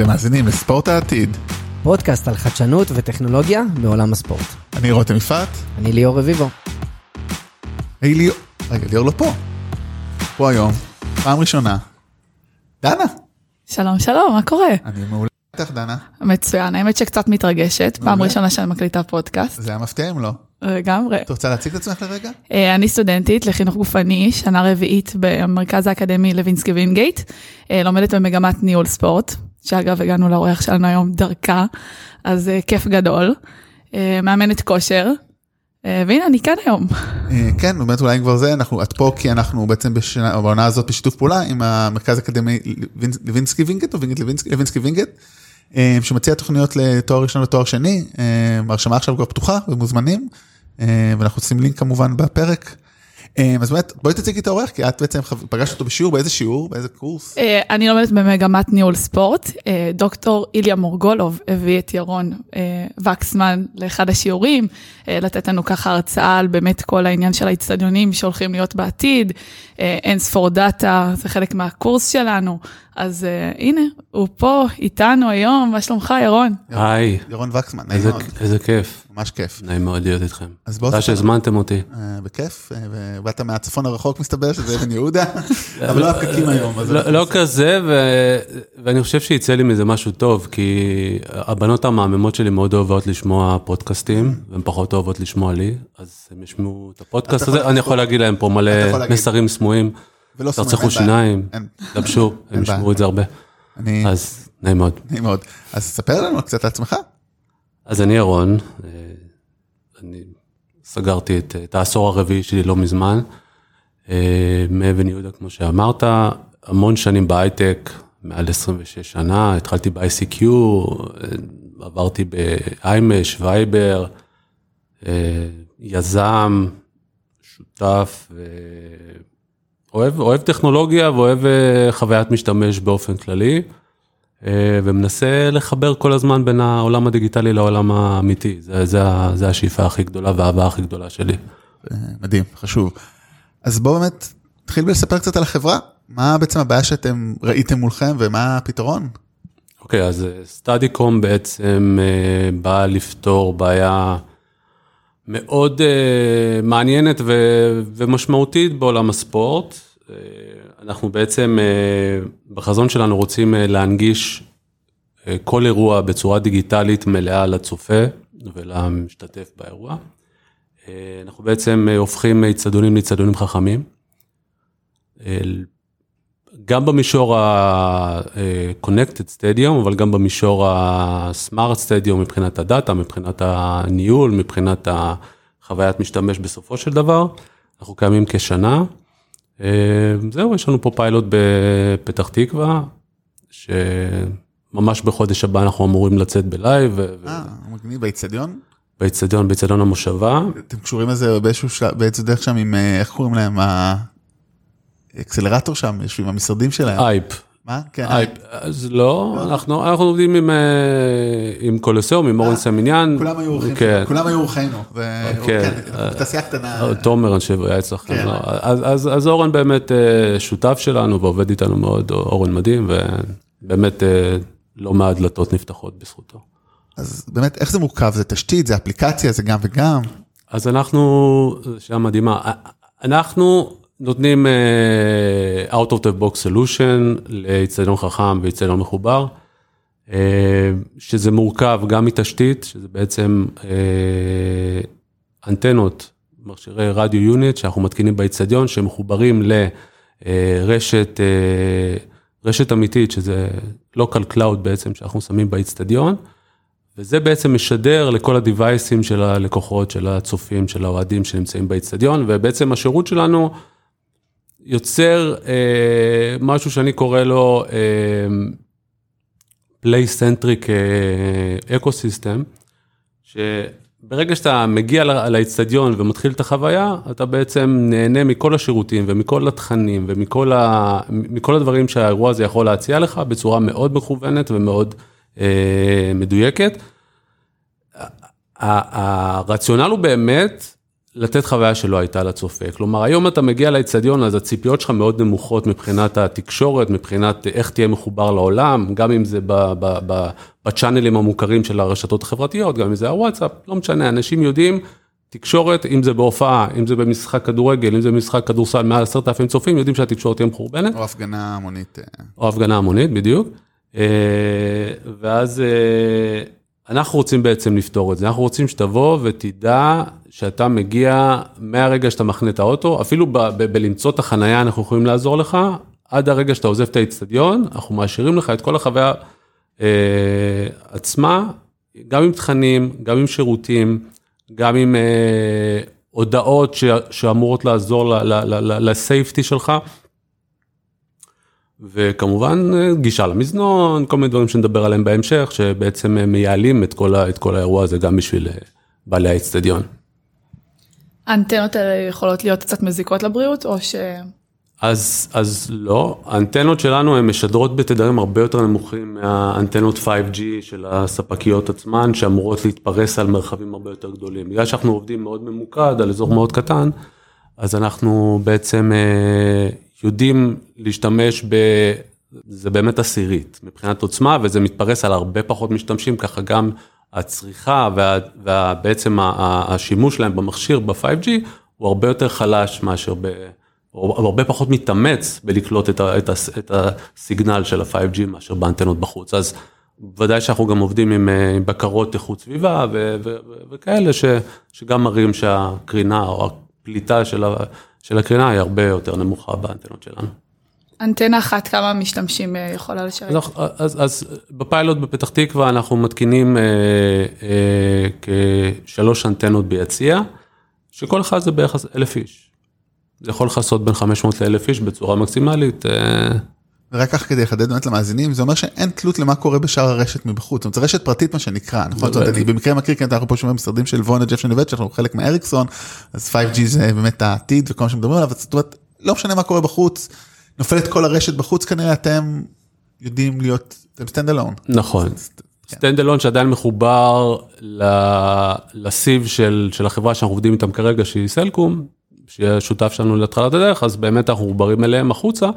אתם מאזינים לספורט העתיד. פודקאסט על חדשנות וטכנולוגיה בעולם הספורט. אני רותם יפעת. אני ליאור רביבו. היי ליאור, רגע ליאור לא פה. פה היום, פעם ראשונה. דנה. שלום שלום, מה קורה? אני מעולה איתך דנה. מצוין, האמת שקצת מתרגשת, פעם. ראשונה שאני מקליטה פודקאסט, זה היה מפתיע אם לא. לגמרי. את רוצה להציג את עצמך לרגע? אה, אני סטודנטית לחינוך גופני, שנה רביעית במרכז האקדמי לוינסקי וינגייט, אה, לומדת במגמת ניהול ספורט, שאגב הגענו לאורח שלנו היום דרכה, אז אה, כיף גדול. מאמנת כושר, והנה אני כאן היום. כן, באמת אולי כבר זה, אנחנו, את פה כי אנחנו בעצם בשנה, בעונה הזאת בשיתוף פעולה עם המרכז האקדמי לוינס- לוינסקי וינגייט או וינגייט לוינסקי, וינגייט, שמציע תוכניות לתואר ראשון ותואר שני, ההרשמה עכשיו כבר פתוחה ומוזמנים, ואנחנו עושים לינק כמובן בפרק. אה, אז באמת, בואי תציגי את האורח, כי את בעצם פגשת אותו בשיעור, באיזה שיעור, באיזה קורס? אה, אני לומדת במגמת ניהול ספורט. אה, דוקטור איליה מורגולוב הביא את ירון אה, וקסמן לאחד השיעורים, אה, לתת לנו ככה הרצאה על באמת כל העניין של האיצטדיונים שהולכים להיות בעתיד, אה, אין ספור דאטה, זה חלק מהקורס שלנו. אז אה, הנה, הוא פה איתנו היום, מה שלומך ירון? היי, ירון וקסמן, נעים איזה, מאוד, איזה כיף, ממש כיף. נעים מאוד להיות איתכם. אז בוא תודה. שהזמנתם אותי. אה, בכיף, אה, ובאת מהצפון הרחוק מסתבר, שזה אבן יהודה, אבל לא הפקקים היום. לא, לא. כזה, ו... ואני חושב שיצא לי מזה משהו טוב, כי הבנות המהממות שלי מאוד אוהבות לשמוע פודקאסטים, והן פחות אוהבות לשמוע לי, אז הם ישמעו את הפודקאסט הזה, אני יכול להגיד להם פה מלא. מסרים סמויים, ולא סמויים, תרצחו. שיניים, דבשו, הם. ישמעו את זה הרבה. אני, אז נעים מאוד. נעים מאוד. אז ספר לנו קצת על עצמך. אז אני ירון, אה, אני סגרתי את, את העשור הרביעי שלי לא מזמן, אה, מאבן יהודה כמו שאמרת, המון שנים בהייטק, מעל 26 שנה, התחלתי ב-ICQ, אה, עברתי ב-IMEש, וייבר, יזם, שותף, ואוהב אוהב טכנולוגיה ואוהב אה, חוויית משתמש באופן כללי. אה, ומנסה לחבר כל הזמן בין העולם הדיגיטלי לעולם האמיתי. זה, זה, זה השאיפה הכי גדולה והאהבה הכי גדולה שלי. אה, מדהים, חשוב. אז בואו באמת נתחיל בלספר קצת על החברה. מה בעצם הבעיה שאתם ראיתם מולכם ומה הפתרון? אוקיי, אז סטאדיקום בעצם באה לפתור בעיה מאוד אה, מעניינת ו, ומשמעותית בעולם הספורט. אה, אנחנו בעצם אה, בחזון שלנו רוצים אה, להנגיש אה, כל אירוע בצורה דיגיטלית מלאה לצופה ולמשתתף באירוע. אה, אנחנו בעצם אה, הופכים איצטדיונים לאיצטדיונים חכמים. אה, גם במישור ה-Connected Stadium, אבל גם במישור ה-Smart Stadium מבחינת הדאטה, מבחינת הניהול, מבחינת החוויית משתמש בסופו של דבר. אנחנו קיימים כשנה. אה, זהו, יש לנו פה פיילוט בפתח תקווה, שממש בחודש הבא אנחנו אמורים לצאת ב live, אה, מגניב באיצטדיון? באיצטדיון, באיצטדיון המושבה. אתם קשורים לזה באיזשהו באיזו דרך שם עם, אה, איך קוראים להם, ה accelerator שם, יושבים המשרדים שלהם. אייפ. מה? כן. אייפ, אז לא, אנחנו אנחנו עובדים עם, אה, עם קולוסיאום, עם אורן סימניאן. כולם היו אורחים, כן. כולם היו אורחינו. ו- כן. תעשייה קטנה. אה, תומר אנשי היה אצלכם, כן. לא, אז, אורן באמת אה, שותף שלנו ועובד איתנו מאוד, אורן מדהים, ובאמת אה, לא מעט דלתות נפתחות בזכותו. אז באמת, איך זה מורכב? זה תשתית, זה אפליקציה, זה גם וגם? אז אנחנו, שאלה מדהימה, אנחנו נותנים uh, out of the box solution לאיצטדיון חכם ואיצטדיון מחובר, uh, שזה מורכב גם מתשתית, שזה בעצם uh, אנטנות, מכשירי רדיו יוניט שאנחנו מתקינים באיצטדיון, שמחוברים לרשת uh, רשת אמיתית, שזה local cloud בעצם, שאנחנו שמים באיצטדיון. וזה בעצם משדר לכל הדיווייסים של הלקוחות, של הצופים, של האוהדים שנמצאים באיצטדיון, ובעצם השירות שלנו יוצר אה, משהו שאני קורא לו play-centric ecosystem, שברגע שאתה מגיע ל- לאיצטדיון ומתחיל את החוויה, אתה בעצם נהנה מכל השירותים ומכל התכנים ומכל ה, מכל הדברים שהאירוע הזה יכול להציע לך בצורה מאוד מכוונת ומאוד אה, מדויקת. הרציונל הוא באמת לתת חוויה שלא הייתה לצופה. כלומר, היום אתה מגיע לאצטדיון, אז הציפיות שלך מאוד נמוכות מבחינת התקשורת, מבחינת איך תהיה מחובר לעולם, גם אם זה בצ'אנלים המוכרים של הרשתות החברתיות, גם אם זה הוואטסאפ, לא משנה, אנשים יודעים, תקשורת, אם זה בהופעה, אם זה במשחק כדורגל, אם זה במשחק כדורסל, מעל עשרת אלפים צופים, יודעים שהתקשורת תהיה מחורבנת. או הפגנה המונית. אה. או הפגנה המונית, בדיוק. אה, ואז אה, אנחנו רוצים בעצם לפתור את זה, אנחנו רוצים שתבוא ותדע שאתה מגיע מהרגע שאתה מחנה את האוטו, אפילו בלמצוא את החנייה אנחנו יכולים לעזור לך, עד הרגע שאתה עוזב את האיצטדיון, אנחנו מאשרים לך את כל החוויה אה, עצמה, גם עם תכנים, גם עם שירותים, גם עם אה, הודעות ש, שאמורות לעזור לסייפטי שלך. וכמובן גישה למזנון, כל מיני דברים שנדבר עליהם בהמשך, שבעצם מייעלים את כל, את כל האירוע הזה גם בשביל אה, בעלי האצטדיון. האנטנות האלה יכולות להיות קצת מזיקות לבריאות, או ש... אז, אז לא, האנטנות שלנו הן משדרות בתדרים הרבה יותר נמוכים מהאנטנות 5G של הספקיות עצמן, שאמורות להתפרס על מרחבים הרבה יותר גדולים. בגלל שאנחנו עובדים מאוד ממוקד על אזור מאוד קטן, אז אנחנו בעצם אה, יודעים להשתמש ב... זה באמת עשירית מבחינת עוצמה, וזה מתפרס על הרבה פחות משתמשים, ככה גם הצריכה ובעצם השימוש שלהם במכשיר ב-5G הוא הרבה יותר חלש מאשר ב... הוא הרבה פחות מתאמץ בלקלוט את, ה, את, ה, את הסיגנל של ה-5G מאשר באנטנות בחוץ. אז ודאי שאנחנו גם עובדים עם, אה, עם בקרות איכות סביבה ו, ו, ו, וכאלה ש, שגם מראים שהקרינה או הפליטה של, ה, של הקרינה היא הרבה יותר נמוכה באנטנות שלנו. אנטנה אחת, כמה משתמשים אה, יכולה לשרת? אז, אז, אז בפיילוט בפתח תקווה אנחנו מתקינים אה, אה, כשלוש אנטנות ביציע, שכל אחד זה בערך אלף איש. זה יכול לכסות בין 500 לאלף איש בצורה מקסימלית. אה... ורק כך כדי לחדד באמת למאזינים, זה אומר שאין תלות למה קורה בשאר הרשת מבחוץ, זאת אומרת, רשת פרטית מה שנקרא, נכון? זאת אומרת, אני במקרה מכיר, כי אנחנו פה שומעים משרדים של וונה ג'ף שנבט, שאנחנו חלק מאריקסון, אז 5G זה באמת העתיד וכל מה שמדברים עליו, זאת אומרת, לא משנה מה קורה בחוץ, נופלת כל הרשת בחוץ כנראה, אתם יודעים להיות, אתם stand alone. נכון. stand alone שעדיין מחובר לסיב של, של החברה שאנחנו עובדים איתם כרגע, שהיא סלקום, שהיא השותף שלנו להתחלת הדרך, אז באמת אנחנו מחוברים אליהם החוצה.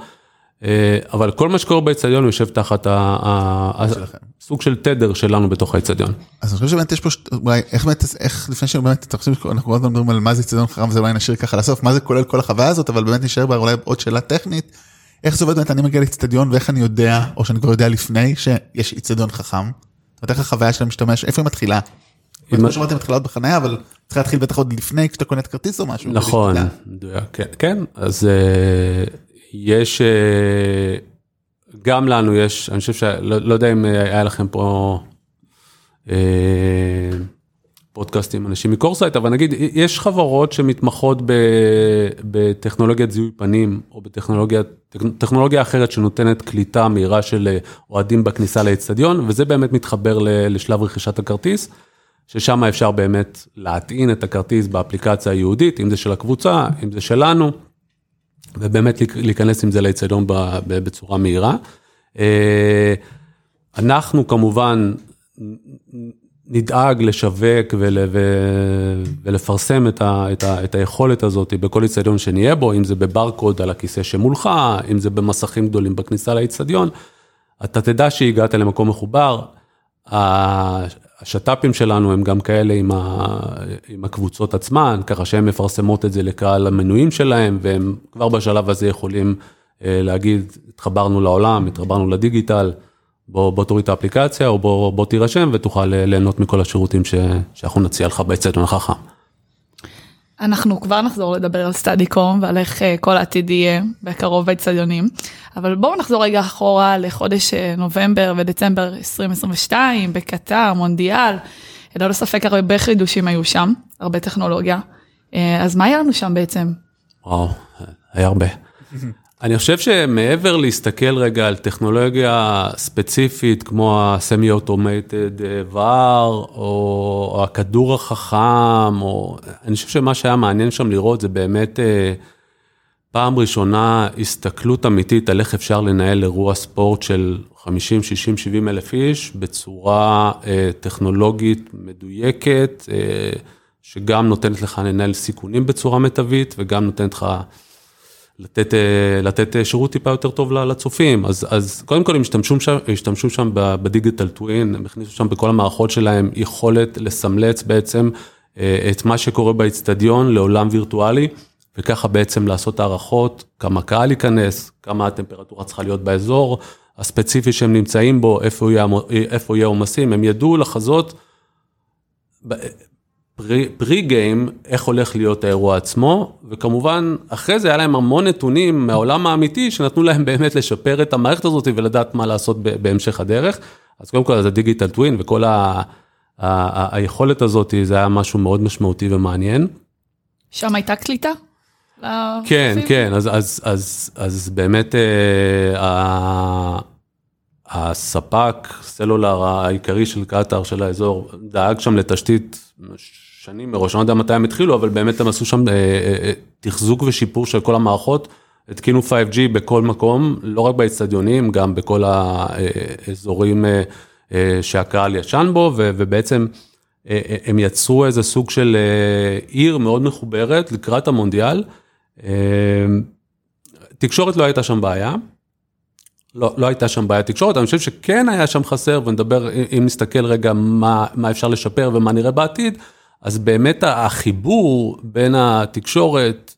אה, אבל כל מה שקורה באצטדיון יושב תחת הסוג של תדר שלנו בתוך האצטדיון. אז אני חושב שבאמת יש פה, אולי, איך באמת, איך לפני שבאמת, אתה חושב, אנחנו כל הזמן מדברים על מה זה אצטדיון חכם, זה אולי נשאיר ככה לסוף, מה זה כולל כל החוויה הזאת, אבל באמת נשאר בה אולי עוד שאלה טכנית, איך זה עובד באמת, אני מגיע לאצטדיון ואיך אני יודע, או שאני כבר יודע לפני, שיש אצטדיון חכם, זאת איך החוויה של המשתמש, איפה היא מתחילה? כמו שאמרתי, מתחילה עוד בחניה, אבל צריך להתחיל בטח עוד לפני כשאתה קונה את כרטיס או משהו. נכון, כן, כן, אז אה, יש, אה, גם לנו יש, אני חושב שלא לא יודע אם היה לכם פה אה, פודקאסט עם אנשים מקורסייט, אבל נגיד, יש חברות שמתמחות בטכנולוגיית זיהוי פנים, או בטכנולוגיה אחרת שנותנת קליטה מהירה של אוהדים בכניסה לאצטדיון, וזה באמת מתחבר לשלב רכישת הכרטיס. ששם אפשר באמת להטעין את הכרטיס באפליקציה היהודית, אם זה של הקבוצה, אם זה שלנו, ובאמת להיכנס עם זה לאצטדיון בצורה מהירה. אה, אנחנו כמובן נדאג לשווק ול, ולפרסם את, ה, את, ה, את היכולת הזאת בכל אצטדיון שנהיה בו, אם זה בברקוד על הכיסא שמולך, אם זה במסכים גדולים בכניסה לאצטדיון, אתה תדע שהגעת למקום מחובר. השת"פים שלנו הם גם כאלה עם, ה, עם הקבוצות עצמן, ככה שהן מפרסמות את זה לקהל המנויים שלהם, והם כבר בשלב הזה יכולים אה, להגיד, התחברנו לעולם, התחברנו לדיגיטל, בוא, בוא תוריד את האפליקציה, או בוא, בוא תירשם ותוכל ליהנות מכל השירותים ש, שאנחנו נציע לך באצטדיון החכם. אנחנו כבר נחזור לדבר על סטאדיקום ועל איך אה, כל העתיד יהיה בקרוב באצטדיונים, אבל בואו נחזור רגע אחורה לחודש אה, נובמבר ודצמבר 2022 בקטר, מונדיאל. ללא ספק הרבה חידושים היו שם, הרבה טכנולוגיה. אה, אז מה היה לנו שם בעצם? וואו, היה הרבה. אני חושב שמעבר להסתכל רגע על טכנולוגיה ספציפית כמו הסמי אוטומטד VAR או הכדור החכם, או אני חושב שמה שהיה מעניין שם לראות זה באמת אה, פעם ראשונה הסתכלות אמיתית על איך אפשר לנהל אירוע ספורט של 50, 60, 70 אלף איש בצורה אה, טכנולוגית מדויקת. אה, שגם נותנת לך לנהל סיכונים בצורה מיטבית, וגם נותנת לך לתת, אה, לתת אה, שירות טיפה יותר טוב לצופים. אז, אז קודם כל הם השתמשו שם, השתמשו שם בדיגיטל טווין, הם הכניסו שם בכל המערכות שלהם יכולת לסמלץ בעצם אה, את מה שקורה באיצטדיון לעולם וירטואלי, וככה בעצם לעשות הערכות, כמה קהל ייכנס, כמה הטמפרטורה צריכה להיות באזור הספציפי שהם נמצאים בו, איפה יהיה עומסים, הם ידעו לחזות. פרי גיים, איך הולך להיות האירוע עצמו, וכמובן, אחרי זה היה להם המון נתונים מהעולם האמיתי, שנתנו להם באמת לשפר את המערכת הזאת ולדעת מה לעשות בהמשך הדרך. אז קודם כל, זה דיגיטל טווין וכל ה, ה, היכולת הזאת, זה היה משהו מאוד משמעותי ומעניין. שם הייתה קליטה? כן, כן, אז, אז, אז, אז באמת אה, הספק סלולר העיקרי של קטאר, של האזור, דאג שם לתשתית שנים מראש, אני לא יודע מתי הם התחילו, אבל באמת הם עשו שם אה, אה, אה, תחזוק ושיפור של כל המערכות, התקינו 5G בכל מקום, לא רק באצטדיונים, גם בכל האזורים שהקהל ישן בו, ובעצם הם יצרו איזה סוג של עיר מאוד מחוברת לקראת המונדיאל. תקשורת לא הייתה שם בעיה. לא, לא הייתה שם בעיה תקשורת, אני חושב שכן היה שם חסר, ונדבר, אם נסתכל רגע מה, מה אפשר לשפר ומה נראה בעתיד, אז באמת החיבור בין התקשורת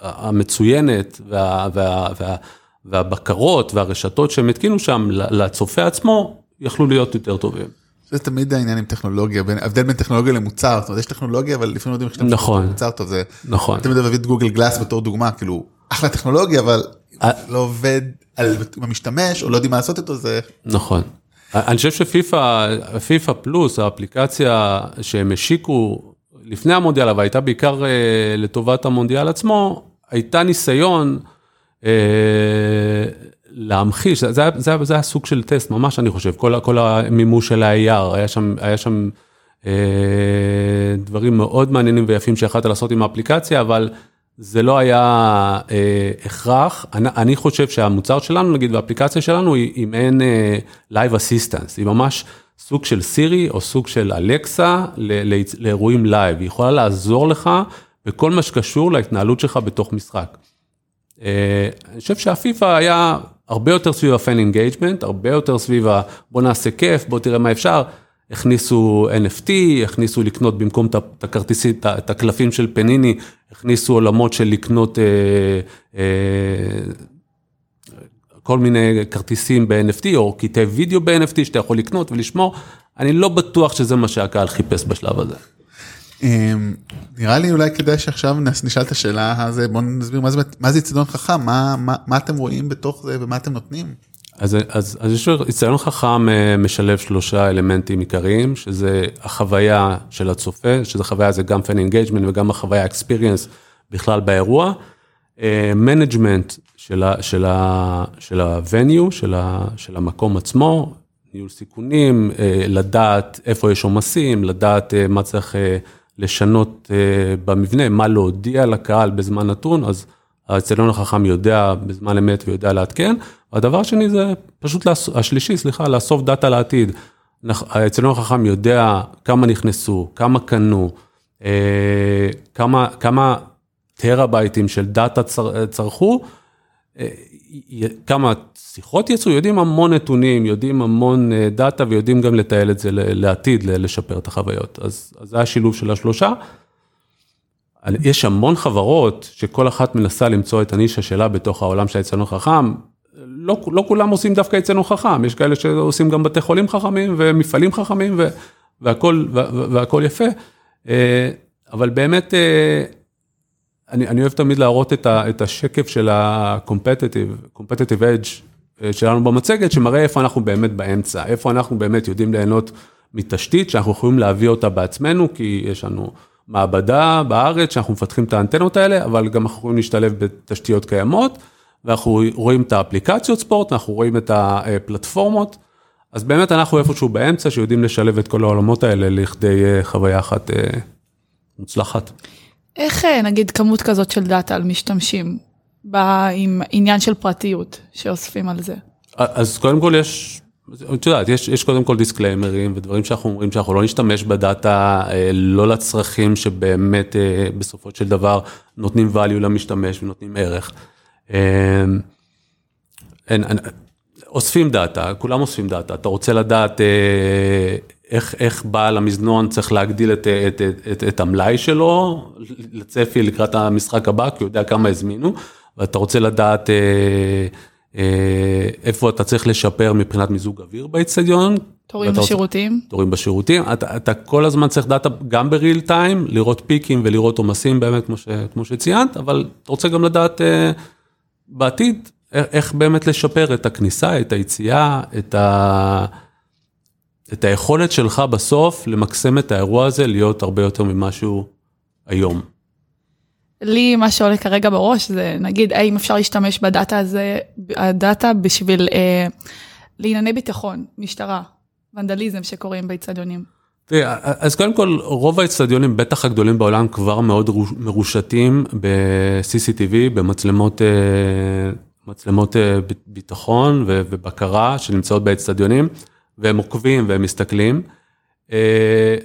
המצוינת וה, וה, וה, והבקרות והרשתות שהם התקינו שם לצופה עצמו, יכלו להיות יותר טובים. זה תמיד העניין עם טכנולוגיה, ההבדל בין טכנולוגיה למוצר, זאת אומרת יש טכנולוגיה אבל לפעמים לא יודעים איך שאתה נכון, מוצר טוב, זה, נכון, תמיד אוהב את גוגל גלאס בתור דוגמה, כאילו אחלה טכנולוגיה אבל לא עובד על המשתמש או לא יודעים מה לעשות איתו זה. נכון. אני חושב שפיפא, פיפא פלוס, האפליקציה שהם השיקו לפני המונדיאל, אבל הייתה בעיקר אה, לטובת המונדיאל עצמו, הייתה ניסיון אה, להמחיש, זה, זה, זה, זה היה סוג של טסט, ממש אני חושב, כל, כל המימוש של ה-AR, היה שם, היה שם אה, דברים מאוד מעניינים ויפים שיכולת לעשות עם האפליקציה, אבל זה לא היה אה, הכרח. אני, אני חושב שהמוצר שלנו, נגיד, והאפליקציה שלנו היא, היא מעין אה, Live Assistance, היא ממש סוג של סירי או סוג של אלקסה לאירועים live, היא יכולה לעזור לך בכל מה שקשור להתנהלות שלך בתוך משחק. אה, אני חושב שהפיפא היה הרבה יותר סביב ה fan engagement, הרבה יותר סביב ה... בוא נעשה כיף, בוא תראה מה אפשר. הכניסו NFT, הכניסו לקנות במקום את הכרטיסים, את הקלפים של פאניני, הכניסו עולמות של לקנות אה, אה, כל מיני כרטיסים ב-NFT או קטעי וידאו ב-NFT שאתה יכול לקנות ולשמור, אני לא בטוח שזה מה שהקהל חיפש בשלב הזה. אמ, נראה לי אולי כדאי שעכשיו נשאל את השאלה הזה, בוא נסביר מה זה, מה זה חכם, מה, מה, מה אתם רואים בתוך זה ומה אתם נותנים. אז, אז, אז יש אצטדיון חכם אה, משלב שלושה אלמנטים עיקריים, שזה החוויה של הצופה, שזה חוויה זה גם fan engagement וגם החוויה experience בכלל באירוע. management אה, של, של, של ה-venue, של, של המקום עצמו, ניהול סיכונים, אה, לדעת איפה יש עומסים, לדעת מה צריך לשנות במבנה, מה להודיע לקהל בזמן נתון, אז האצטדיון החכם יודע בזמן אמת ויודע לעדכן. הדבר השני זה פשוט, השלישי, סליחה, לאסוף דאטה לעתיד. האצטדיון החכם יודע כמה נכנסו, כמה קנו, אה, כמה, כמה טראבייטים של דאטה צר, צרכו, אה, כמה שיחות יצאו, יודעים המון נתונים, יודעים המון אה, דאטה ויודעים גם לתעל את זה לעתיד, לשפר את החוויות. אז, אז זה השילוב של השלושה. יש המון חברות שכל אחת מנסה למצוא את הנישה שלה בתוך העולם של האצטדיון החכם. לא, לא כולם עושים דווקא אצטדיון חכם, יש כאלה שעושים גם בתי חולים חכמים ומפעלים חכמים ו, והכל, והכל יפה. אה, אבל באמת, אה, אני, אני אוהב תמיד להראות את, ה, את השקף של ה-competitive, competitive edge אה, שלנו במצגת, שמראה איפה אנחנו באמת באמצע, איפה אנחנו באמת יודעים ליהנות מתשתית שאנחנו יכולים להביא אותה בעצמנו, כי יש לנו מעבדה בארץ שאנחנו מפתחים את האנטנות האלה, אבל גם אנחנו יכולים להשתלב בתשתיות קיימות. ואנחנו רואים את האפליקציות ספורט, אנחנו רואים את הפלטפורמות, אז באמת אנחנו איפשהו באמצע שיודעים לשלב את כל העולמות האלה לכדי אה, חוויה אחת אה, מוצלחת. איך אה, נגיד כמות כזאת של דאטה על משתמשים, בא עם עניין של פרטיות שאוספים על זה? אז קודם כל יש את יודעת, יש, יש קודם כל דיסקליימרים ודברים שאנחנו אומרים שאנחנו לא נשתמש בדאטה, אה, לא לצרכים שבאמת אה, בסופו של דבר נותנים value למשתמש ונותנים ערך. אה, אין, אין, אוספים דאטה, כולם אוספים דאטה, אתה רוצה לדעת איך, איך בעל המזנון צריך להגדיל את, את, את, את, את המלאי שלו, לצפי לקראת המשחק הבא, כי הוא יודע כמה הזמינו, ואתה רוצה לדעת אה, איפה אתה צריך לשפר מבחינת מיזוג אוויר באצטדיון. תורים בשירותים. רוצה, תורים בשירותים, אתה, אתה כל הזמן צריך דאטה גם ב real time, לראות פיקים ולראות עומסים באמת כמו, ש, כמו שציינת, אבל אתה רוצה גם לדעת uh, בעתיד איך באמת לשפר את הכניסה, את היציאה, את, ה, את היכולת שלך בסוף למקסם את האירוע הזה להיות הרבה יותר ממה שהוא היום. לי מה שעולה כרגע בראש זה נגיד האם אפשר להשתמש בדאטה הזה, הדאטה בשביל אה, לענייני ביטחון, משטרה, ונדליזם שקורים באצטדיונים. תראה, אז קודם כל רוב האצטדיונים, בטח הגדולים בעולם, כבר מאוד מרושתים ב-CCTV, במצלמות אה, מצלמות אה, ביטחון ובקרה שנמצאות באצטדיונים, והם עוקבים והם מסתכלים. אה,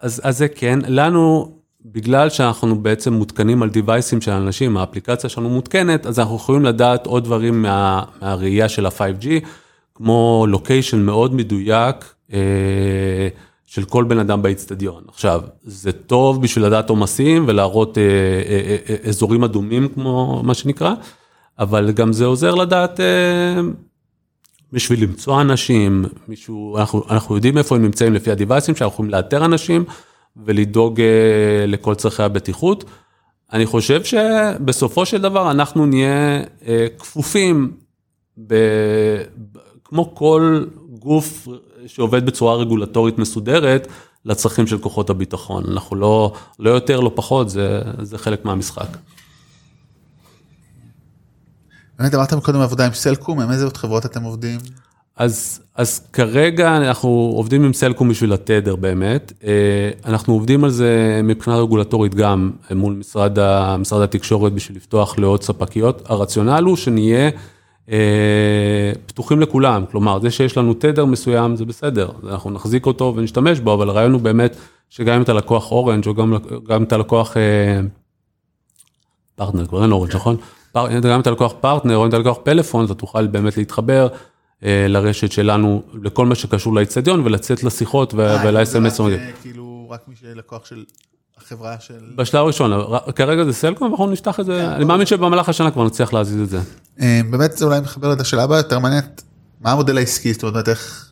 אז, אז זה כן, לנו בגלל שאנחנו בעצם מותקנים על דיווייסים של אנשים, האפליקציה שלנו מותקנת, אז אנחנו יכולים לדעת עוד דברים מה, מהראייה של ה-5G, כמו לוקיישן מאוד מדויק אה, של כל בן אדם באיצטדיון. עכשיו, זה טוב בשביל לדעת עומסים ולהראות אה, אה, אה, אזורים אדומים, כמו מה שנקרא, אבל גם זה עוזר לדעת... אה, בשביל למצוא אנשים, מישהו, אנחנו, אנחנו יודעים איפה הם נמצאים לפי הדיווייסים, שאנחנו יכולים לאתר אנשים, ולדאוג אה, לכל צרכי הבטיחות. אני חושב שבסופו של דבר אנחנו נהיה אה, כפופים, ב, כמו כל גוף שעובד בצורה רגולטורית מסודרת, לצרכים של כוחות הביטחון. אנחנו לא, לא יותר, לא פחות, זה, זה חלק מהמשחק. באמת אמרת קודם עבודה עם סלקום, עם איזה עוד חברות אתם עובדים? אז, אז כרגע אנחנו עובדים עם סלקום בשביל התדר באמת. אה, אנחנו עובדים על זה מבחינה רגולטורית גם מול משרד, ה, משרד התקשורת בשביל לפתוח לעוד ספקיות. הרציונל הוא שנהיה אה, פתוחים לכולם, כלומר זה שיש לנו תדר מסוים זה בסדר, אנחנו נחזיק אותו ונשתמש בו, אבל הרעיון הוא באמת שגם אם אתה לקוח אורנג' או גם, גם אם אתה לקוח אה, פרטנר, כבר אין אורנג' נכון? גם אם אתה לקוח פרטנר או אם אתה לקוח פלאפון, אתה תוכל באמת להתחבר. אה, לרשת שלנו, לכל מה שקשור לאצטדיון ולצאת לשיחות ול-SMS. אה, כאילו רק מי שלקוח של החברה של... בשלב הראשון, כרגע זה סלקום, ואנחנו נפתח את זה, כן, אני מאמין שבמהלך השנה כבר נצליח להזיז את זה. אה, באמת זה אולי מחבר את השאלה הבאה יותר מעניינת, מה המודל העסקי, זאת אומרת איך,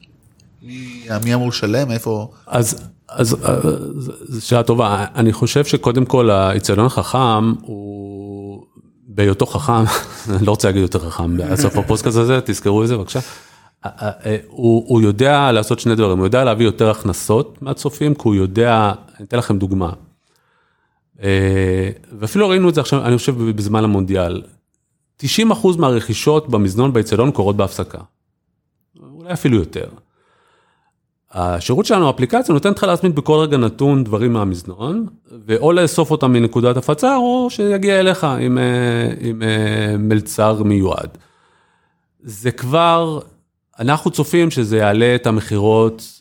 מי אמור לשלם, איפה... אז, אז זו שאלה טובה, אני חושב שקודם כל האצטדיון החכם הוא בהיותו חכם, לא רוצה להגיד יותר חכם בסוף הפוסטקאסט הזה, תזכרו את זה בבקשה. הוא, הוא יודע לעשות שני דברים, הוא יודע להביא יותר הכנסות מהצופים, כי הוא יודע, אני אתן לכם דוגמה. ואפילו ראינו את זה עכשיו, אני חושב, בזמן המונדיאל. 90% מהרכישות במזנון באצטדיון קורות בהפסקה. אולי אפילו יותר. השירות שלנו, האפליקציה, נותנת לך להזמין בכל רגע נתון דברים מהמזנון, ואו לאסוף אותם מנקודת הפצה, או שיגיע אליך עם, אה, עם אה, מלצר מיועד. זה כבר, אנחנו צופים שזה יעלה את המכירות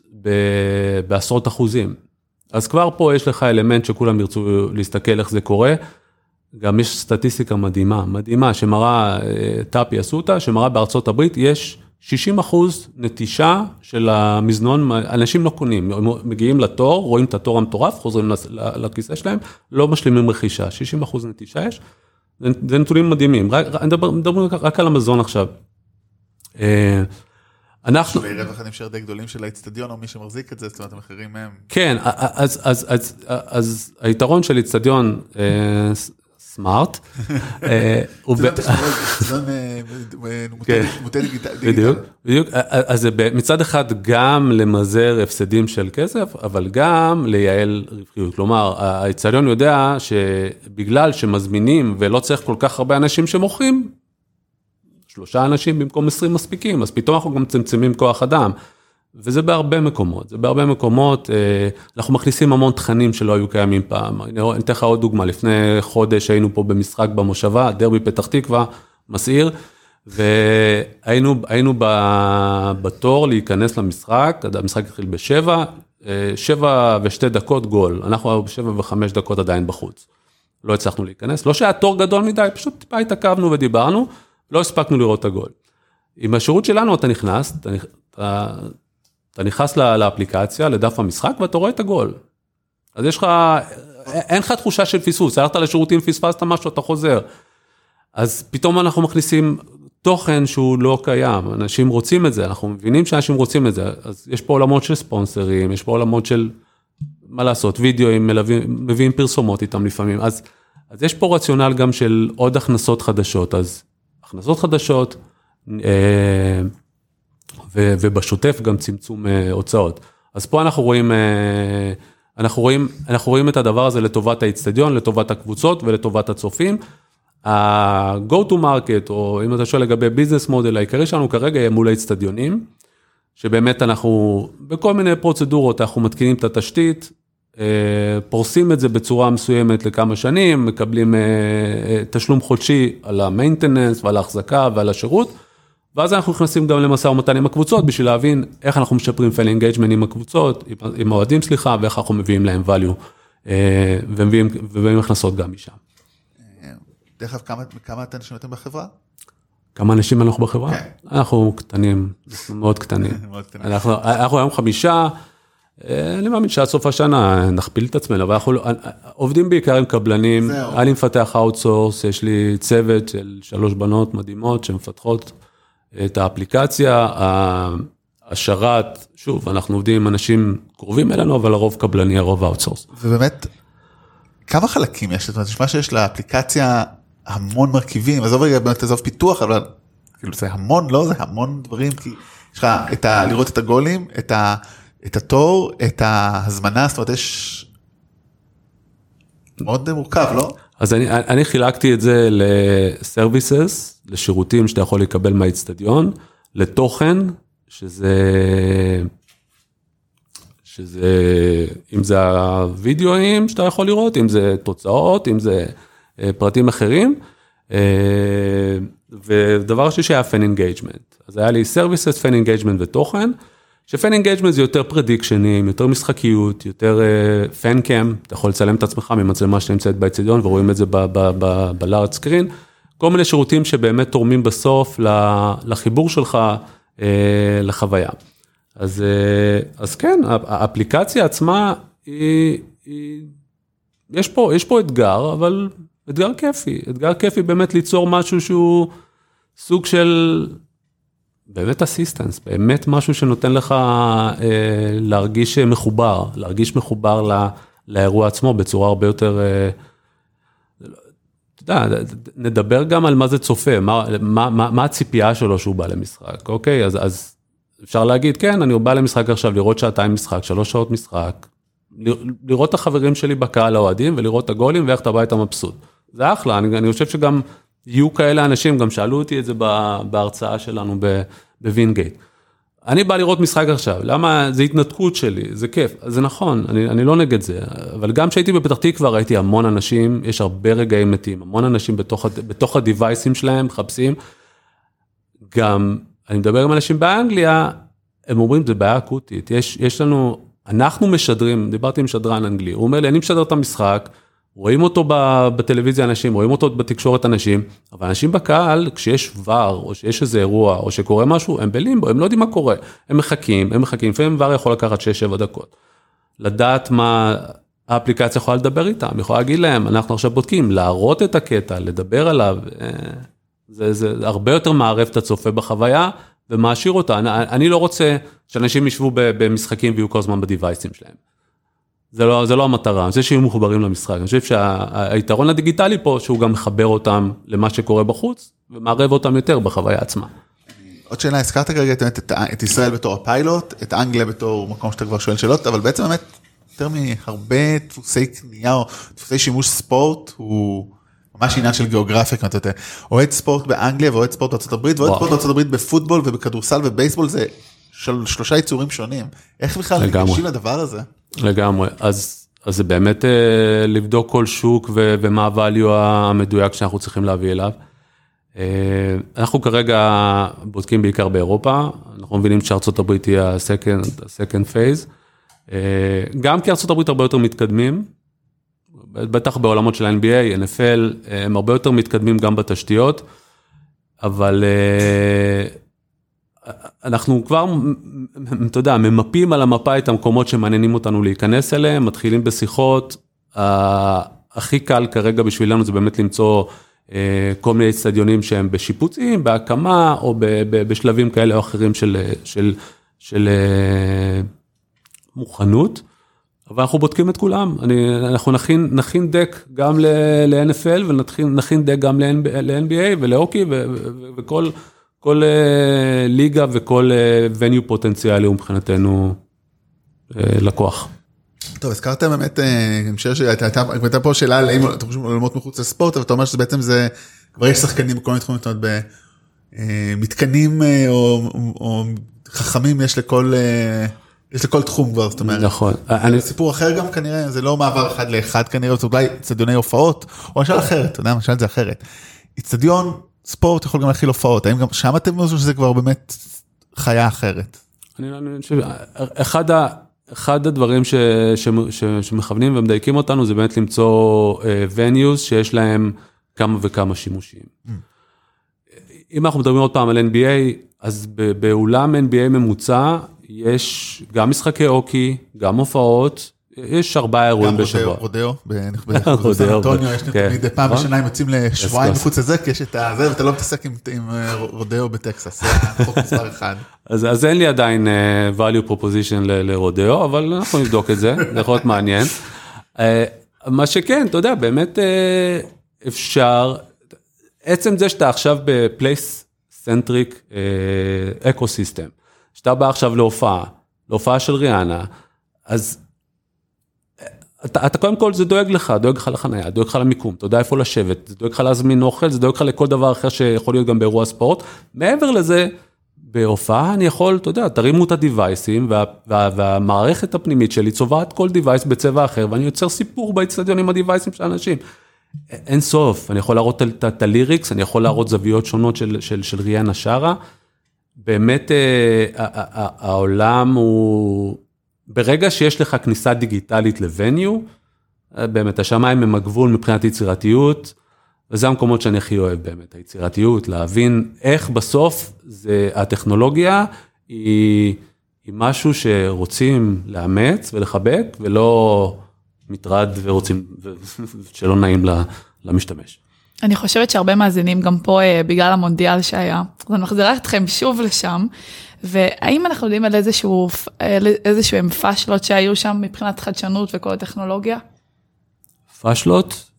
בעשרות אחוזים. אז כבר פה יש לך אלמנט שכולם ירצו להסתכל איך זה קורה. גם יש סטטיסטיקה מדהימה, מדהימה, שמראה, אה, טאפי עשו אותה, שמראה בארצות הברית יש 60 אחוז נטישה של המזנון, אנשים לא קונים, מגיעים לתור, רואים את התור המטורף, חוזרים לכיסא שלהם, לא משלימים רכישה, 60 אחוז נטישה יש, זה נתונים מדהימים, מדברים רק על המזון עכשיו. אה, אנחנו... שווי רווח הנמשר די גדולים של האיצטדיון או מי שמחזיק את זה, זאת אומרת המחירים הם... כן, אז, אז, אז, אז היתרון של איצטדיון אה, סמארט. אה. בדיוק, בדיוק, אז מצד אחד גם למזער הפסדים של כסף, אבל גם לייעל רווחיות. כלומר, האיצטדיון יודע שבגלל שמזמינים ולא צריך כל כך הרבה אנשים שמוכרים, שלושה אנשים במקום 20 מספיקים, אז פתאום אנחנו גם מצמצמים כוח אדם. וזה בהרבה מקומות, זה בהרבה מקומות, אה, אנחנו מכניסים המון תכנים שלא היו קיימים פעם. אני אתן לך עוד דוגמה, לפני חודש היינו פה במשחק במושבה, דרבי פתח תקווה, מסעיר, והיינו בתור להיכנס למשחק, המשחק התחיל בשבע, אה, שבע ושתי דקות גול, אנחנו בשבע וחמש דקות עדיין בחוץ. לא הצלחנו להיכנס, לא שהיה תור גדול מדי, פשוט טיפה התעכבנו ודיברנו, לא הספקנו לראות את הגול. עם השירות שלנו אתה נכנס, אתה, אתה, נכנס לאפליקציה, לדף המשחק, ואתה רואה את הגול. אז יש לך, אין לך תחושה של פספוס, הלכת לשירותים, פספסת משהו, אתה חוזר. אז פתאום אנחנו מכניסים תוכן שהוא לא קיים, אנשים רוצים את זה, אנחנו מבינים שאנשים רוצים את זה, אז יש פה עולמות של ספונסרים, יש פה עולמות של, מה לעשות, וידאוים, מלווים, מביאים פרסומות איתם לפעמים, אז, אז יש פה רציונל גם של עוד הכנסות חדשות, אז הכנסות חדשות, אה, ובשוטף גם צמצום אה, הוצאות. אז פה אנחנו רואים, אה, אנחנו רואים, אנחנו רואים את הדבר הזה לטובת האיצטדיון, לטובת הקבוצות ולטובת הצופים. ה-go to market, או אם אתה שואל לגבי ביזנס מודל, העיקרי שלנו כרגע יהיה מול האיצטדיונים, שבאמת אנחנו, בכל מיני פרוצדורות, אנחנו מתקינים את התשתית, אה, פורסים את זה בצורה מסוימת לכמה שנים, מקבלים תשלום חודשי על ה maintenance ועל ההחזקה ועל השירות, ואז אנחנו נכנסים גם למשא ומתן עם הקבוצות בשביל להבין איך אנחנו משפרים fan engagement עם הקבוצות, עם- האוהדים סליחה, ואיך אנחנו מביאים להם value, אה, ומביאים ומביאים הכנסות גם משם. דרך אגב, כמה, כמה אנשים אתם בחברה? כמה אנשים אנחנו בחברה? כן. אנחנו קטנים, אנחנו מאוד קטנים. אנחנו, אנחנו היום חמישה, אה, אני מאמין שעד סוף השנה נכפיל את עצמנו, אבל אנחנו לא- עובדים בעיקר עם קבלנים. אני מפתח outsource, יש לי צוות של שלוש בנות מדהימות שמפתחות את האפליקציה, השרת, שוב, אנחנו עובדים עם אנשים קרובים אלינו, אבל הרוב קבלני, הרוב outsource. ובאמת, כמה חלקים יש? זאת אומרת, נשמע שיש לאפליקציה המון מרכיבים, עזוב רגע באמת עזוב פיתוח, אבל כאילו זה המון, לא? זה המון דברים, כי יש לך את ה... לראות את הגולים, את, ה, את התור, את ההזמנה, זאת אומרת, יש... מאוד מורכב, לא? אז אני, אני חילקתי את זה לסרוויסס, לשירותים שאתה יכול לקבל מהאיצטדיון, לתוכן, שזה, שזה, אם זה הווידאוים שאתה יכול לראות, אם זה תוצאות, אם זה אה, פרטים אחרים. אה, ודבר שלישי היה fan engagement. אז היה לי services, fan engagement ותוכן, ש fan engagement זה יותר פרדיקשנים, יותר משחקיות, יותר fan cam, אתה יכול לצלם את עצמך ממצלמה שנמצאת באצטדיון ורואים את זה ב large screen. כל מיני שירותים שבאמת תורמים בסוף לחיבור שלך אה, לחוויה. אז, אה, אז כן, האפליקציה עצמה היא, היא יש פה, יש פה אתגר, אבל אתגר כיפי, אתגר כיפי באמת ליצור משהו שהוא סוג של באמת אסיסטנס, באמת משהו שנותן לך אה, להרגיש מחובר, להרגיש מחובר ל, לאירוע עצמו בצורה הרבה יותר, אה, אתה יודע, נדבר גם על מה זה צופה, מה, מה, מה, מה הציפייה שלו שהוא בא למשחק, אוקיי? אז, אז אפשר להגיד, כן, אני בא למשחק עכשיו לראות שעתיים משחק, שלוש שעות משחק, לראות את החברים שלי בקהל האוהדים ולראות את הגולים ואיך אתה בא איתם מבסוט. זה אחלה, אני, אני חושב שגם יהיו כאלה אנשים, גם שאלו אותי את זה בהרצאה שלנו בווינגייט. אני בא לראות משחק עכשיו, למה? זה התנתקות שלי, זה כיף, זה נכון, אני, אני לא נגד זה, אבל גם כשהייתי בפתח תקווה ראיתי המון אנשים, יש הרבה רגעים מתים, המון אנשים בתוך, בתוך הדיווייסים שלהם מחפשים. גם, אני מדבר עם אנשים באנגליה, הם אומרים, זה בעיה אקוטית, יש, יש לנו, אנחנו משדרים, דיברתי עם שדרן אנגלי, הוא אומר לי, אני משדר את המשחק, רואים אותו בטלוויזיה אנשים, רואים אותו בתקשורת אנשים, אבל אנשים בקהל, כשיש ור, או שיש איזה אירוע, או שקורה משהו, הם בלימבו, הם לא יודעים מה קורה, הם מחכים, הם מחכים, לפעמים ור יכול לקחת 6-7 דקות. לדעת מה האפליקציה יכולה לדבר איתם, יכולה להגיד להם, אנחנו עכשיו בודקים, להראות את הקטע, לדבר עליו, זה, זה הרבה יותר מערב את הצופה בחוויה, ומעשיר אותה. אני, אני לא רוצה שאנשים ישבו במשחקים ויהיו כל הזמן בדיווייסים שלהם. זה לא, זה לא המטרה, זה שיהיו מחוברים למשחק. אני חושב שהיתרון הדיגיטלי פה, שהוא גם מחבר אותם למה שקורה בחוץ, ומערב אותם יותר בחוויה עצמה. עוד שאלה, הזכרת כרגע את, את, את ישראל בתור הפיילוט, את אנגליה בתור מקום שאתה כבר שואל שאלות, אבל בעצם באמת, יותר מהרבה דפוסי קנייה או דפוסי שימוש ספורט, הוא ממש עניין של גיאוגרפיה, כמו אתה יודע, אוהד ספורט באנגליה ואוהד ספורט בארצות הברית, ואוהד ספורט בארצות הברית בפוטבול ובכדורסל ובייסבול, זה של, שלושה יצורים שונים. איך בכלל ניגשים לדבר הזה? לגמרי, אז, אז זה באמת אה, לבדוק כל שוק ו, ומה הvalue המדויק שאנחנו צריכים להביא אליו. אה, אנחנו כרגע בודקים בעיקר באירופה, אנחנו מבינים שארצות הברית היא ה-second, phase. אה, גם כי ארצות הברית הרבה יותר מתקדמים, בטח בעולמות של NBA, NFL, הם הרבה יותר מתקדמים גם בתשתיות, אבל אנחנו כבר, אתה יודע, ממפים על המפה את המקומות שמעניינים אותנו להיכנס אליהם, מתחילים בשיחות, הכי קל כרגע בשבילנו זה באמת למצוא אה, כל מיני אצטדיונים שהם בשיפוצים, בהקמה או בשלבים כאלה או אחרים של, של, של אה, מוכנות. אבל אנחנו בודקים את כולם, אני, אנחנו נכין, נכין דק גם ל-NFL ונכין דק גם ל-NBA ולהוקי וכל כל, uh, ליגה וכל uh, פוטנציאלי הוא מבחינתנו uh, לקוח. טוב, הזכרתם באמת, אני חושב שהייתה פה שאלה על האם אתם חושבים עולמות מחוץ לספורט, אבל אתה אומר שבעצם זה, כבר יש שחקנים בכל מיני תחומים, זאת אומרת, במתקנים או, או חכמים יש לכל... יש לכל תחום כבר, זאת אומרת. נכון. אני... סיפור אחר גם כנראה, זה לא מעבר אחד לאחד כנראה, זה אולי אצטדיוני הופעות, או למשל אחרת, אתה יודע, את זה אחרת. אצטדיון ספורט יכול גם להכיל הופעות, האם גם שם אתם חושבים שזה כבר באמת חיה אחרת? אני חושב, אחד, ה, אחד הדברים ש, ש, ש, שמכוונים ומדייקים אותנו זה באמת למצוא uh, venues שיש להם כמה וכמה שימושים. Mm. אם אנחנו מדברים עוד פעם על NBA, אז באולם NBA ממוצע יש גם משחקי אוקי, גם הופעות, יש ארבעה אירועים בשבוע. גם רודאו, בסן אנטוניו, יש כן. תמיד פעם נכון. בשנה הם יוצאים לשבועיים מחוץ לזה, כי יש את זה, ואתה לא מתעסק עם אה, רודאו בטקסס, זה החוק מספר אחד. אז אין לי עדיין אה, value proposition לרודאו, אבל אנחנו נבדוק את זה, זה יכול להיות מעניין. אה, מה שכן, אתה יודע, באמת אפשר, עצם זה שאתה עכשיו ב place centric ecosystem. שאתה בא עכשיו להופעה, להופעה של ריאנה, אז אתה, אתה קודם כל זה דואג לך, דואג לך לחניה, דואג לך למיקום, אתה יודע איפה לשבת, זה דואג לך להזמין אוכל, זה דואג לך לכל דבר אחר שיכול להיות גם באירוע ספורט. מעבר לזה, בהופעה אני יכול, אתה יודע, תרימו את הדיווייסים, וה, וה, והמערכת הפנימית שלי צובעת כל device בצבע אחר, ואני יוצר סיפור באצטדיון עם הדיווייסים של אנשים. אין סוף, אני יכול להראות את הליריקס, אני יכול להראות זוויות שונות של, של, של ריאנה שרה. באמת אה, העולם הוא, ברגע שיש לך כניסה דיגיטלית לווניו, אה, באמת השמיים הם הגבול מבחינת יצירתיות, וזה המקומות שאני הכי אוהב באמת, היצירתיות, להבין איך בסוף זה, הטכנולוגיה היא, היא משהו שרוצים לאמץ ולחבק, ולא מטרד ורוצים, שלא נעים למשתמש. אני חושבת שהרבה מאזינים גם פה אה, בגלל המונדיאל שהיה, אז אני מחזירה אתכם שוב לשם, והאם אנחנו יודעים על איזשהו, איזשהם פאשלות שהיו שם מבחינת חדשנות וכל הטכנולוגיה? פאשלות?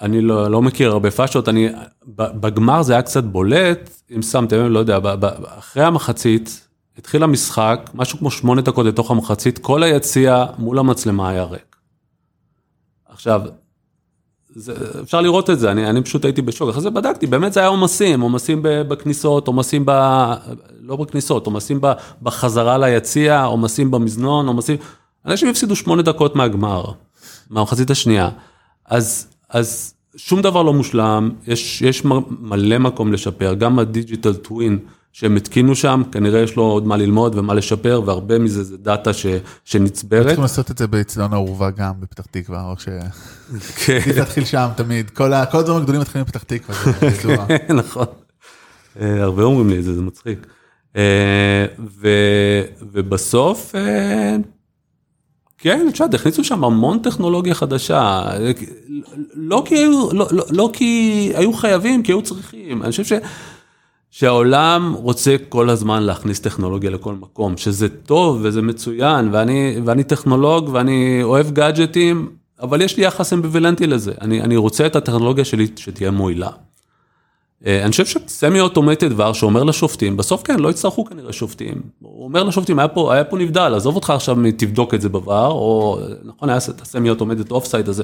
אני לא, לא מכיר הרבה פאשלות, אני, בגמר זה היה קצת בולט, אם שמתם, לא יודע, אחרי המחצית, התחיל המשחק, משהו כמו שמונה דקות לתוך המחצית, כל היציע מול המצלמה היה ריק. עכשיו, זה, אפשר לראות את זה, אני, אני פשוט הייתי בשוק, אחרי זה בדקתי, באמת זה היה עומסים, עומסים בכניסות, עומסים ב... לא בכניסות, עומסים בחזרה ליציע, עומסים במזנון, עומסים... אנשים הפסידו שמונה דקות מהגמר, מהמחצית השנייה. אז, אז שום דבר לא מושלם, יש, יש מלא מקום לשפר, גם ה digital twin. שהם התקינו שם, כנראה יש לו עוד מה ללמוד ומה לשפר, והרבה מזה זה דאטה ש, שנצברת. צריכים לעשות את זה באצטדיון האורווה גם בפתח תקווה, או ש... כן. להתחיל שם תמיד, כל הדברים הגדולים מתחילים בפתח תקווה, זה ידוע. נכון. אה, הרבה אומרים לי את זה, זה מצחיק. אה, ובסוף, אה, כן, יודעת, הכניסו שם המון טכנולוגיה חדשה, לא כי היו, לא, לא, לא כי היו חייבים, כי היו צריכים. אני חושב ש... שהעולם רוצה כל הזמן להכניס טכנולוגיה לכל מקום, שזה טוב וזה מצוין, ואני, ואני טכנולוג ואני אוהב גאדג'טים, אבל יש לי יחס אמביוולנטי לזה, אני, אני רוצה את הטכנולוגיה שלי שתהיה מועילה. אה, אני חושב ש semi אוטומטי דבר שאומר לשופטים, בסוף כן, לא יצטרכו כנראה שופטים. הוא אומר לשופטים, היה פה, היה פה נבדל, עזוב אותך עכשיו תבדוק את זה ב VAR, או נכון, היה את ה semi automatic offside הזה.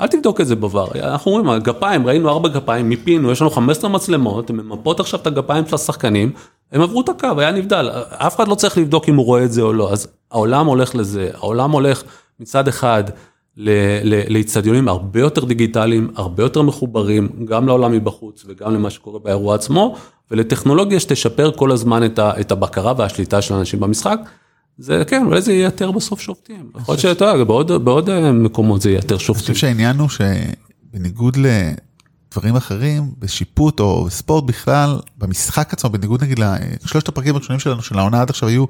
אל תבדוק את זה ב VAR, אנחנו רואים, הגפיים, ראינו ארבע גפיים, מיפינו, יש לנו 15 מצלמות, הן ממפות עכשיו את הגפיים של השחקנים, הם עברו את הקו, היה נבדל, אף אחד לא צריך לבדוק אם הוא רואה את זה או לא, אז העולם הולך לזה, העולם הולך מצד אחד לאיצטדיונים הרבה יותר דיגיטליים, הרבה יותר מחוברים, גם לעולם מבחוץ וגם למה שקורה באירוע עצמו, ולטכנולוגיה שתשפר כל הזמן את הבקרה והשליטה של האנשים במשחק. זה כן, אולי זה ייתר בסוף שופטים. יכול להיות שאתה יודע, בעוד אה, מקומות זה ייתר שופטים. אני חושב שהעניין הוא שבניגוד דברים אחרים, בשיפוט או בספורט בכלל, במשחק עצמו, בניגוד נגיד לשלושת הפרקים הראשונים שלנו של העונה עד עכשיו היו,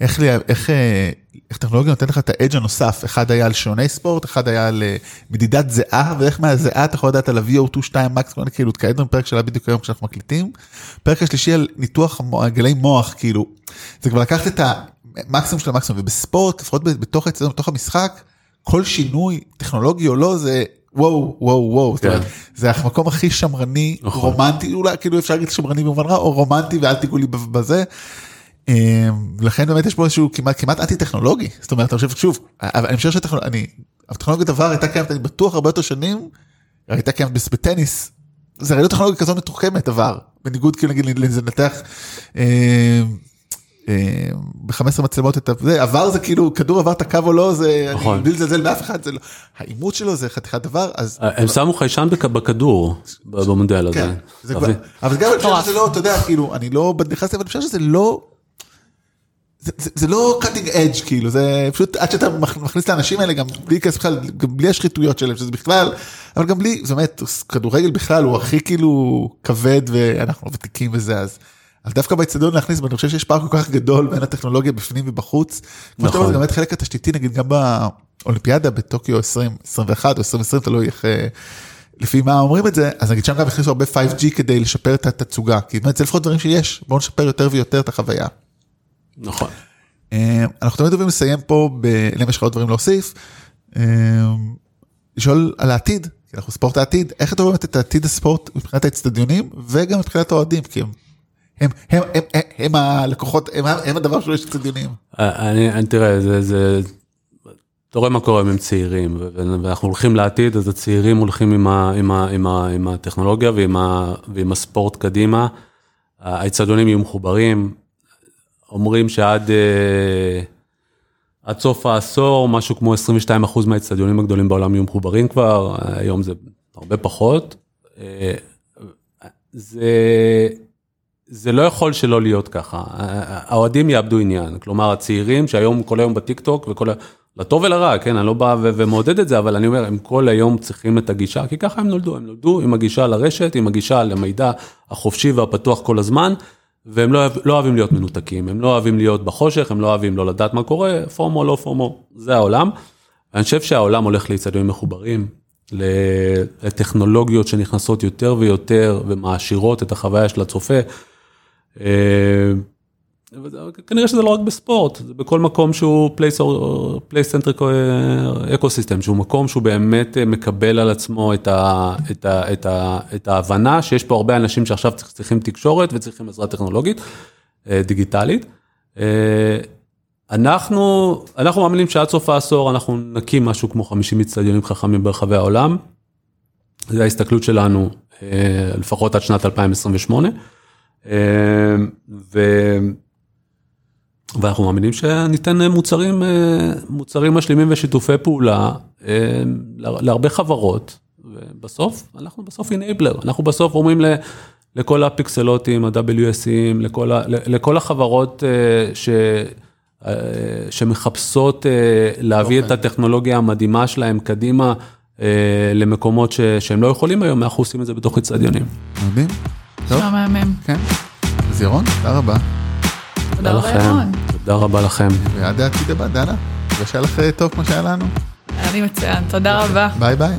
איך, איך, אה, איך טכנולוגיה נותנת לך את האדג' הנוסף, אחד היה על שעוני ספורט, אחד היה על אה, מדידת זיעה, ואיך מהזיעה אתה יכול לדעת על ה-VO2 2 מקס, כאילו התקעדנו פרק שלה בדיוק היום כשאנחנו מקליטים. פרק השלישי על ניתוח גלי מוח, כאילו, זה כבר לקחת את המקסימום של המקסימום, ובספורט, לפחות בתוך, בתוך המשחק, כל שינוי טכנולוגי או לא, זה וואו וואו וואו, כן. זה המקום הכי שמרני, נכון. רומנטי, אולי כאילו אפשר להגיד שמרני במובן רע, או רומנטי ואל תיגעו לי בזה. אמ, לכן באמת יש פה איזשהו כמעט כמעט אנטי טכנולוגי, זאת אומרת, אני חושב, שוב, אני חושב שהטכנולוגיה דבר הייתה קיימת, אני בטוח הרבה יותר שנים, הייתה קיימת בטניס, זה הרי לא טכנולוגיה כזאת מתוחכמת עבר, בניגוד כאילו נגיד לנתח. אמ, ב-15 מצלמות את זה, עבר זה כאילו, כדור עבר את הקו או לא, זה, נכון. בלי לזלזל באף אחד, זה לא, האימות שלו זה חתיכת דבר, אז... הם שמו חיישן בכדור, במודל הזה. כן, זה כבר, אבל גם אני חושב שזה לא, אתה יודע, כאילו, אני לא נכנס אבל אני חושב שזה לא... זה, זה, זה לא cutting edge כאילו זה פשוט עד שאתה מכניס את האנשים האלה גם בלי כסף בכלל גם בלי השחיתויות שלהם שזה בכלל אבל גם בלי זאת אומרת כדורגל בכלל הוא הכי כאילו כבד ואנחנו ותיקים וזה אז. אז דווקא באצטדיון להכניס, ואני חושב שיש פער כל כך גדול בין הטכנולוגיה בפנים ובחוץ. נכון. כמו גם את חלק התשתיתי, נגיד גם באולימפיאדה בטוקיו 2021 או 2020, תלוי איך, אה, לפי מה אומרים את זה, אז נגיד שם גם הכניסו הרבה 5G כדי לשפר את התצוגה, כי באמת זה לפחות דברים שיש, בואו נשפר יותר ויותר את החוויה. נכון. אה, אנחנו תמיד אוהבים לסיים פה, אם יש לך עוד דברים להוסיף, אה, לשאול על העתיד, כי אנחנו ספורט העתיד, איך אתה רואה את העתיד הספורט מבחינת האצטדיונים וגם מבחינת האוהדים, כי הם הם, הם, הם, הם, הם הלקוחות, הם, הם הדבר שלו יש קצת דיונים. אני, אני תראה, זה, זה, אתה רואה מה קורה עם צעירים, ואנחנו הולכים לעתיד, אז הצעירים הולכים עם, ה, עם, ה, עם, ה, עם הטכנולוגיה ועם, ה, ועם הספורט קדימה. האצטדיונים יהיו מחוברים, אומרים שעד אה, עד סוף העשור, משהו כמו 22% מהאצטדיונים הגדולים בעולם יהיו מחוברים כבר, היום זה הרבה פחות. אה, זה... זה לא יכול שלא להיות ככה, האוהדים יאבדו עניין, כלומר הצעירים שהיום כל היום בטיק טוק וכל, לטוב ולרע, כן, אני לא בא ומעודד את זה, אבל אני אומר, הם כל היום צריכים את הגישה, כי ככה הם נולדו, הם נולדו עם הגישה לרשת, עם הגישה למידע החופשי והפתוח כל הזמן, והם לא, לא אוהבים להיות מנותקים, הם לא אוהבים להיות בחושך, הם לא אוהבים לא לדעת מה קורה, פומו לא פומו, זה העולם. אני חושב שהעולם הולך לאצטדיונים מחוברים, לטכנולוגיות שנכנסות יותר ויותר ומעשירות את החוויה של הצופה. אה, כנראה שזה לא רק בספורט, זה בכל מקום שהוא place centric ecosystem, שהוא מקום שהוא באמת אה, מקבל על עצמו את, ה, את, ה, את, ה, את ההבנה שיש פה הרבה אנשים שעכשיו צריכים תקשורת וצריכים עזרה טכנולוגית, אה, דיגיטלית. אנחנו, אנחנו מאמינים שעד סוף העשור אנחנו נקים משהו כמו 50 אצטדיונים חכמים ברחבי העולם. זו ההסתכלות שלנו לפחות עד שנת 2028. אמ, ו... ואנחנו מאמינים שניתן מוצרים, אה, מוצרים משלימים ושיתופי פעולה אמ, להרבה חברות, ובסוף, אנחנו בסוף אינבלר, אנחנו בסוף אומרים לכל הפיקסלותים, ה-WSים, לכל, לכל החברות אה, ש... אה, שמחפשות להביא okay. את אוקיי. הטכנולוגיה המדהימה שלהם קדימה למקומות ש... שהם לא יכולים היום, אנחנו עושים את זה בתוך אצטדיונים. מדהים. נשמע מהמם. כן. אז ירון, תודה רבה. תודה רבה ירון. תודה רבה לכם. ועד העתיד הבא, דנה. ושהיה לך טוב כמו שהיה לנו. היה לי מצוין, תודה רבה. ביי ביי.